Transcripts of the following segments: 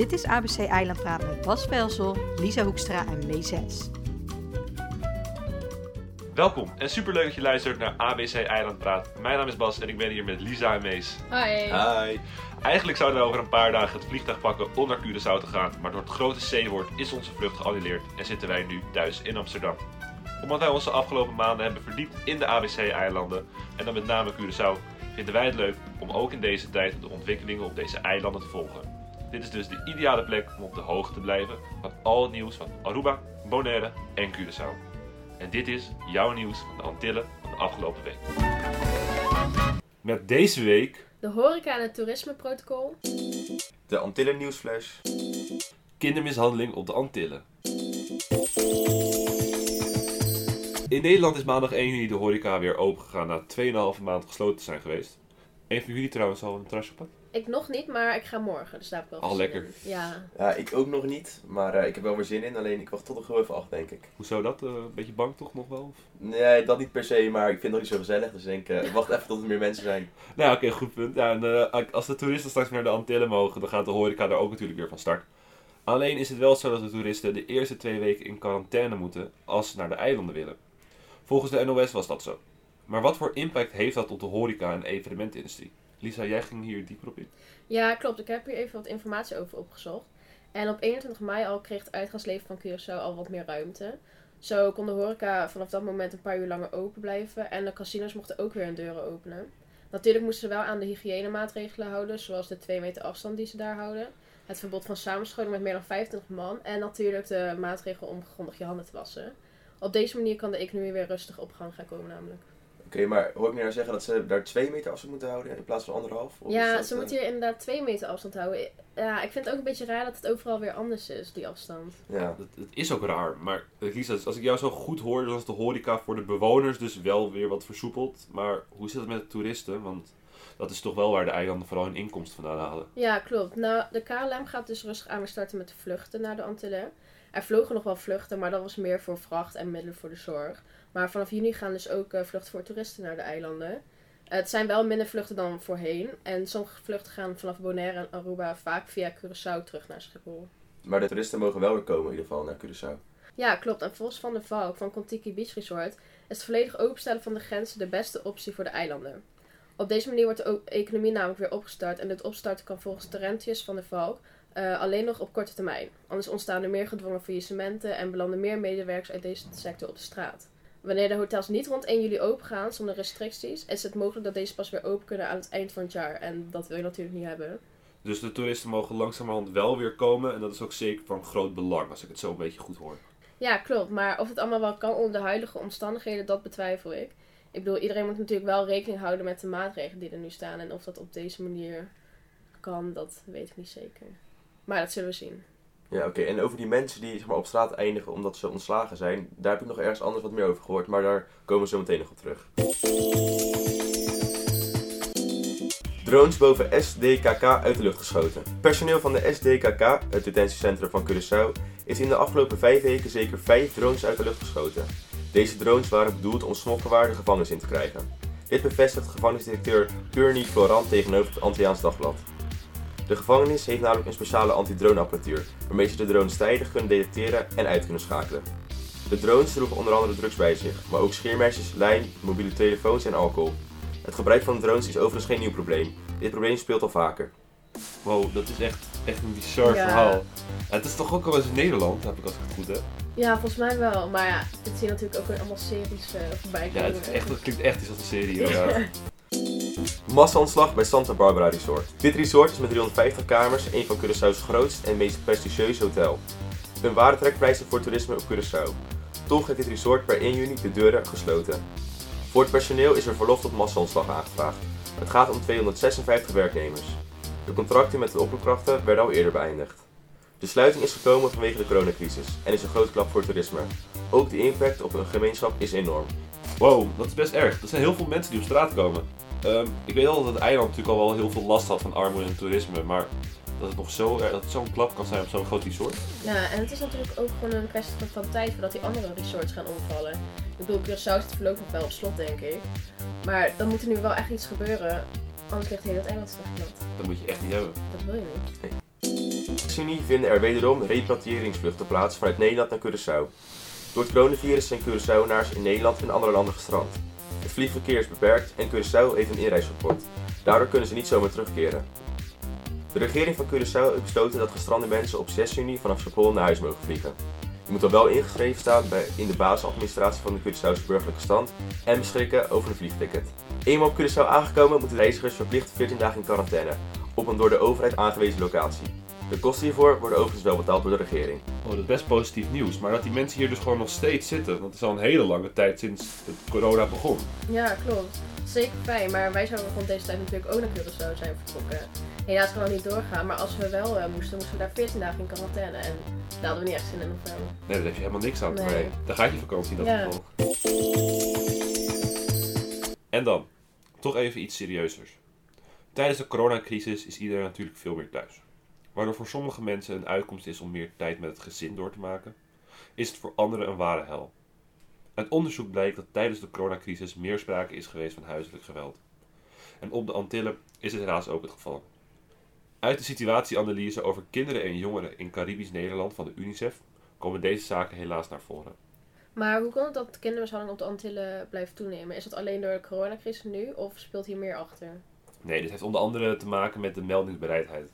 Dit is ABC Eilandpraat met Bas Velsel, Lisa Hoekstra en Mees Welkom en superleuk dat je luistert naar ABC Eilandpraat. Mijn naam is Bas en ik ben hier met Lisa en Mees. Hi. Hi. Eigenlijk zouden we over een paar dagen het vliegtuig pakken om naar Curaçao te gaan, maar door het grote C-woord is onze vlucht geannuleerd en zitten wij nu thuis in Amsterdam. Omdat wij onze afgelopen maanden hebben verdiept in de ABC-eilanden en dan met name Curaçao, vinden wij het leuk om ook in deze tijd de ontwikkelingen op deze eilanden te volgen. Dit is dus de ideale plek om op de hoogte te blijven van al het nieuws van Aruba, Bonaire en Curaçao. En dit is jouw nieuws van de Antillen van de afgelopen week. Met deze week De horeca en het toerismeprotocol. De Antillen Nieuwsflash. kindermishandeling op de Antillen. In Nederland is maandag 1 juni de horeca weer opengegaan na 2,5 maand gesloten te zijn geweest. Een van jullie trouwens al een terrasje op? Ik nog niet, maar ik ga morgen, dus daar heb ik wel Al zin lekker. in. Ja. Ja, ik ook nog niet, maar eh, ik heb wel weer zin in. Alleen ik wacht tot nog heel even af, denk ik. Hoezo dat? Eh, een beetje bang toch nog wel? Of? Nee, dat niet per se, maar ik vind het nog niet zo gezellig. Dus ik denk, eh, ik wacht even tot er meer mensen zijn. Nou, oké, goed punt. Ja, en, eh, als de toeristen straks naar de Antillen mogen, dan gaat de horeca daar ook natuurlijk weer van start. Alleen is het wel zo dat de toeristen de eerste twee weken in quarantaine moeten als ze naar de eilanden willen. Volgens de NOS was dat zo. Maar wat voor impact heeft dat op de horeca en evenementindustrie? Lisa, jij ging hier dieper op in. ja, klopt. Ik heb hier even wat informatie over opgezocht. En op 21 mei al kreeg het uitgaansleven van Curaçao al wat meer ruimte. Zo kon de horeca vanaf dat moment een paar uur langer open blijven. En de casinos mochten ook weer hun deuren openen. Natuurlijk moesten ze wel aan de hygiënemaatregelen houden, zoals de 2 meter afstand die ze daar houden. Het verbod van samenscholing met meer dan 25 man. En natuurlijk de maatregel om grondig je handen te wassen. Op deze manier kan de economie weer rustig op gang gaan komen namelijk. Oké, maar hoor ik nu nou zeggen dat ze daar twee meter afstand moeten houden in plaats van anderhalf? Of Ja, dat, ze eh, moeten hier inderdaad twee meter afstand houden. Ja, ik vind het ook een beetje raar dat het overal weer anders is, die afstand. Ja. Het, het is ook raar, maar eh, Lisa, als ik jou zo goed hoor, dan is de horeca voor de bewoners dus wel weer wat versoepeld. Maar hoe zit het met de toeristen? Want dat is toch wel waar de eilanden vooral hun inkomsten vandaan halen. Ja, klopt. Nou, de KLM gaat dus rustig aan weer starten met de vluchten naar de Antillen. Er vlogen nog wel vluchten, maar dat was meer voor vracht en middelen voor de zorg. Maar vanaf juni gaan dus ook eh, vluchten voor toeristen naar de eilanden. het zijn wel minder vluchten dan voorheen. En sommige vluchten gaan vanaf Bonaire en Aruba vaak via Curaçao terug naar Schiphol. Maar de toeristen mogen wel weer komen in ieder geval naar Curaçao. Ja, klopt. En volgens Van der Valk van Contiki Beach Resort is het volledig openstellen van de grenzen de beste optie voor de eilanden. Op deze manier wordt de economie namelijk weer opgestart en dit opstarten kan volgens Terentius van der Valk eh, alleen nog op korte termijn. Anders ontstaan er meer gedwongen faillissementen en belanden meer medewerkers uit deze sector op de straat. Wanneer de hotels niet rond 1 juli open gaan zonder restricties, is het mogelijk dat deze pas weer open kunnen aan het eind van het jaar. En dat wil je natuurlijk niet hebben. Dus de toeristen mogen langzamerhand wel weer komen en dat is ook zeker van groot belang, als ik het zo een beetje goed hoor. Ja, klopt. Maar of het allemaal wel kan onder de huidige omstandigheden, dat betwijfel ik. Ik bedoel, iedereen moet natuurlijk wel rekening houden met de maatregelen die er nu staan. En of dat op deze manier kan, dat weet ik niet zeker. Maar dat zullen we zien. Ja, oké. En over die mensen die zeg maar, op straat eindigen omdat ze ontslagen zijn, daar heb ik nog ergens anders wat meer over gehoord. Maar daar komen we zo meteen nog op terug. Drones boven SDKK uit de lucht geschoten. Personeel van de SDKK, het detentiecentrum van Curaçao, is in de afgelopen vijf weken zeker vijf drones uit de lucht geschoten. Deze drones waren bedoeld om smokkelwaar de gevangenis in te krijgen. Dit bevestigt gevangenisdirecteur Kearney Florant tegenover het Antilliaans Dagblad. De gevangenis heeft namelijk een speciale antidroneapparatuur, waarmee ze de drones tijdig kunnen detecteren en uit kunnen schakelen. De drones droegen onder andere drugs bij zich, maar ook scheermesjes, lijm, mobiele telefoons en alcohol. Het gebruik van drones is overigens geen nieuw probleem. Dit probleem speelt al vaker. Wow, dat is echt, echt een bizar Ja. verhaal. Het is toch ook al eens in Nederland, heb ik als ik het goed heb. Ja, volgens mij wel. Maar ja, dit zie je natuurlijk ook weer allemaal series eh voorbij Ja, het, is echt, het klinkt echt iets als een serie. Ja. Massaontslag bij Santa Barbara Resort. Dit resort is met 350 kamers een van Curaçao's grootste en meest prestigieuze hotel. Een ware trekpleister voor toerisme op Curaçao. Toch heeft dit resort per 1 juni de deuren gesloten. Voor het personeel is er verlof tot massaontslag aangevraagd. Het gaat om 256 werknemers. De contracten met de oproepkrachten werden al eerder beëindigd. De sluiting is gekomen vanwege de coronacrisis en is een grote klap voor toerisme. Ook de impact op een gemeenschap is enorm. Wow, dat is best erg. Er zijn heel veel mensen die op straat komen. Ehm, ik weet al dat het eiland natuurlijk al wel heel veel last had van armoede en toerisme, maar dat het nog zo, dat het zo'n klap kan zijn op zo'n groot resort. Ja, en het is natuurlijk ook gewoon een kwestie van- tijd voordat die andere resorts gaan omvallen. Ik bedoel, Curaçao zit voorlopig nog wel op slot, denk ik. Maar dan moet er nu wel echt iets gebeuren, anders ligt heel het eiland straks. Dat moet je echt niet hebben. Dat wil je niet. juni vinden er wederom repatriëringsvluchten plaats vanuit Nederland naar Curaçao. Door het coronavirus zijn Curaçaonaars in Nederland en andere landen gestrand. Het vliegverkeer is beperkt en Curaçao heeft een inreisverbod. Daardoor kunnen ze niet zomaar terugkeren. De regering van Curaçao heeft besloten dat gestrande mensen op 6 juni vanaf Schiphol naar huis mogen vliegen. Je moet dan wel ingeschreven staan bij, in de basisadministratie van de Curaçaose burgerlijke stand en beschikken over een vliegticket. Eenmaal op Curaçao aangekomen moeten reizigers verplicht 14 dagen in quarantaine, op een door de overheid aangewezen locatie. De kosten hiervoor worden overigens wel betaald door de regering. Oh, dat is best positief nieuws. Maar dat die mensen hier dus gewoon nog steeds zitten. Dat is al een hele lange tijd sinds het corona begon. Ja, klopt. Zeker fijn, maar wij zouden rond deze tijd natuurlijk ook naar Curaçao zijn vertrokken. Helaas kan dat niet doorgaan, maar als we wel uh, moesten, moesten we daar 14 dagen in quarantaine. En daar hadden we niet echt zin in of zo. Nee, daar heb je helemaal niks aan. Nee. Nee. Dan gaat je vakantie in dat Ja. geval. En dan, toch even iets serieuzers. Tijdens de coronacrisis is iedereen natuurlijk veel meer thuis. Waardoor voor sommige mensen een uitkomst is om meer tijd met het gezin door te maken, is het voor anderen een ware hel. Uit onderzoek blijkt dat tijdens de coronacrisis meer sprake is geweest van huiselijk geweld. En op de Antillen is het helaas ook het geval. Uit de situatieanalyse over kinderen en jongeren in Caribisch Nederland van de UNICEF komen deze zaken helaas naar voren. Maar hoe kan het dat kindermishandeling op de Antillen blijft toenemen? Is dat alleen door de coronacrisis nu of speelt hier meer achter? Nee, dit heeft onder andere te maken met de meldingsbereidheid.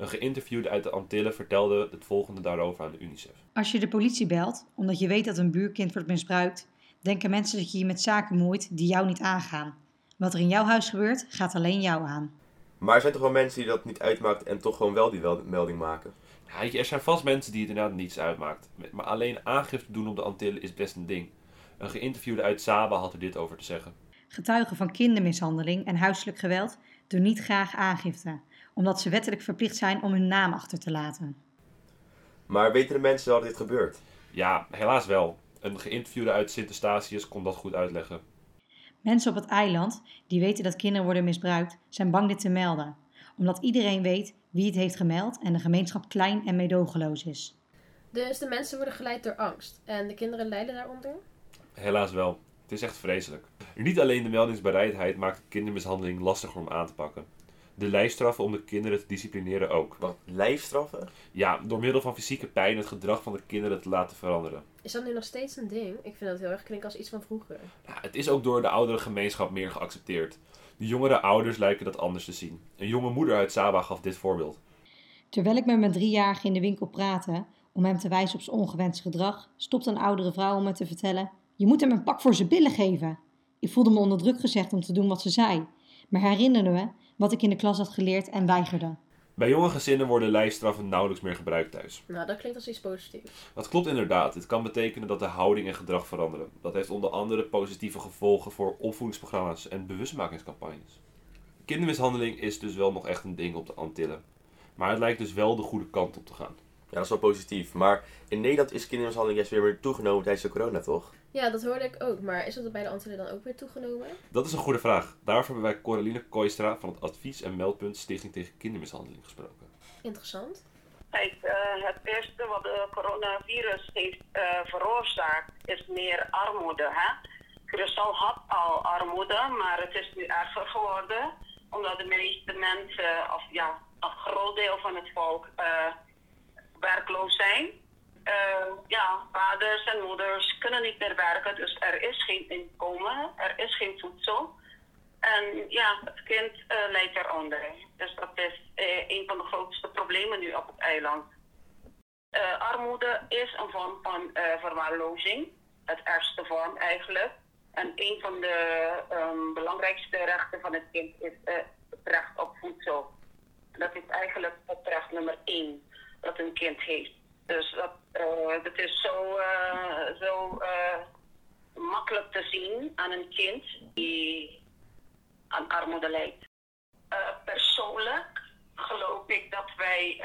Een geïnterviewde uit de Antillen vertelde het volgende daarover aan de UNICEF. Als je de politie belt omdat je weet dat een buurkind wordt misbruikt, denken mensen dat je je met zaken moeit die jou niet aangaan. Wat er in jouw huis gebeurt, gaat alleen jou aan. Maar er zijn toch wel mensen die dat niet uitmaakt en toch gewoon wel die wel- melding maken. Ja, er zijn vast mensen die het inderdaad niets uitmaakt. Maar alleen aangifte doen op de Antillen is best een ding. Een geïnterviewde uit Saba had er dit over te zeggen. Getuigen van kindermishandeling en huiselijk geweld doen niet graag aangifte, omdat ze wettelijk verplicht zijn om hun naam achter te laten. Maar weten de mensen wel dat dit gebeurt? Ja, helaas wel. Een geïnterviewde uit Sint Eustatius kon dat goed uitleggen. Mensen op het eiland die weten dat kinderen worden misbruikt, zijn bang dit te melden, omdat iedereen weet wie het heeft gemeld en de gemeenschap klein en meedogenloos is. Dus de mensen worden geleid door angst en de kinderen lijden daaronder? Helaas wel. Het is echt vreselijk. Niet alleen de meldingsbereidheid maakt kindermishandeling lastiger om aan te pakken. De lijfstraffen om de kinderen te disciplineren ook. Wat, lijfstraffen? Ja, door middel van fysieke pijn het gedrag van de kinderen te laten veranderen. Is dat nu nog steeds een ding? Ik vind dat heel erg klinken als iets van vroeger. Ja, het is ook door de oudere gemeenschap meer geaccepteerd. De jongere ouders lijken dat anders te zien. Een jonge moeder uit Saba gaf dit voorbeeld. Terwijl ik met mijn driejarige in de winkel praatte om hem te wijzen op zijn ongewenst gedrag, stopte een oudere vrouw om me te vertellen: Je moet hem een pak voor zijn billen geven. Ik voelde me onder druk gezegd om te doen wat ze zei, maar herinnerde me wat ik in de klas had geleerd en weigerde. Bij jonge gezinnen worden lijfstraffen nauwelijks meer gebruikt thuis. Nou, dat klinkt als iets positiefs. Dat klopt inderdaad. Dit kan betekenen dat de houding en gedrag veranderen. Dat heeft onder andere positieve gevolgen voor opvoedingsprogramma's en bewustmakingscampagnes. Kindermishandeling is dus wel nog echt een ding op de Antillen. Maar het lijkt dus wel de goede kant op te gaan. Ja, dat is wel positief. Maar in Nederland is kindermishandeling juist weer meer toegenomen tijdens de corona, toch? Ja, dat hoorde ik ook. Maar is dat bij de Antillen dan ook weer toegenomen? Dat is een goede vraag. Daarvoor hebben wij Coraline Kooistra van het Advies- en Meldpunt Stichting tegen Kindermishandeling gesproken. Interessant. Kijk, eh, het eerste wat de coronavirus heeft eh, veroorzaakt is meer armoede. Hè? Curaçao had al armoede, maar het is nu erger geworden. Omdat de meeste mensen, of ja, een groot deel van het volk, eh, werkloos zijn. Eh, ja, vaders en moeders kunnen niet meer werken, dus er is geen inkomen, er is geen voedsel. En ja, het kind eh lijdt eronder. Dus dat is eh, een van de grootste problemen nu op het eiland. Armoede is een vorm van verwaarlozing. Het ergste vorm eigenlijk. En een van de ehm, belangrijkste rechten van het kind is het recht op voedsel. Dat is eigenlijk het recht nummer één dat een kind heeft. Dus dat, eh, dat is zo, eh, zo eh, makkelijk te zien aan een kind die aan armoede lijdt. Eh, persoonlijk geloof ik dat wij.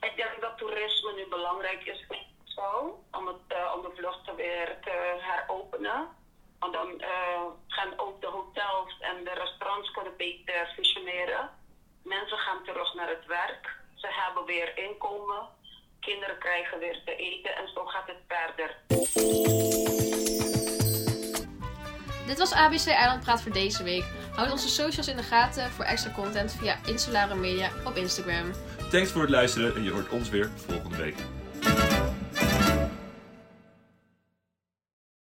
ik denk dat toerisme nu belangrijk is zo, om, het, om de vluchten weer te heropenen. Want dan gaan ook de hotels en de restaurants kunnen beter functioneren. Mensen gaan terug naar het werk. Ze hebben weer inkomen. Kinderen krijgen weer te eten en zo gaat het verder. Dit was ABC Eiland Praat voor deze week. Houd onze socials in de gaten voor extra content via Insulare Media op Instagram. Thanks voor het luisteren en je hoort ons weer volgende week.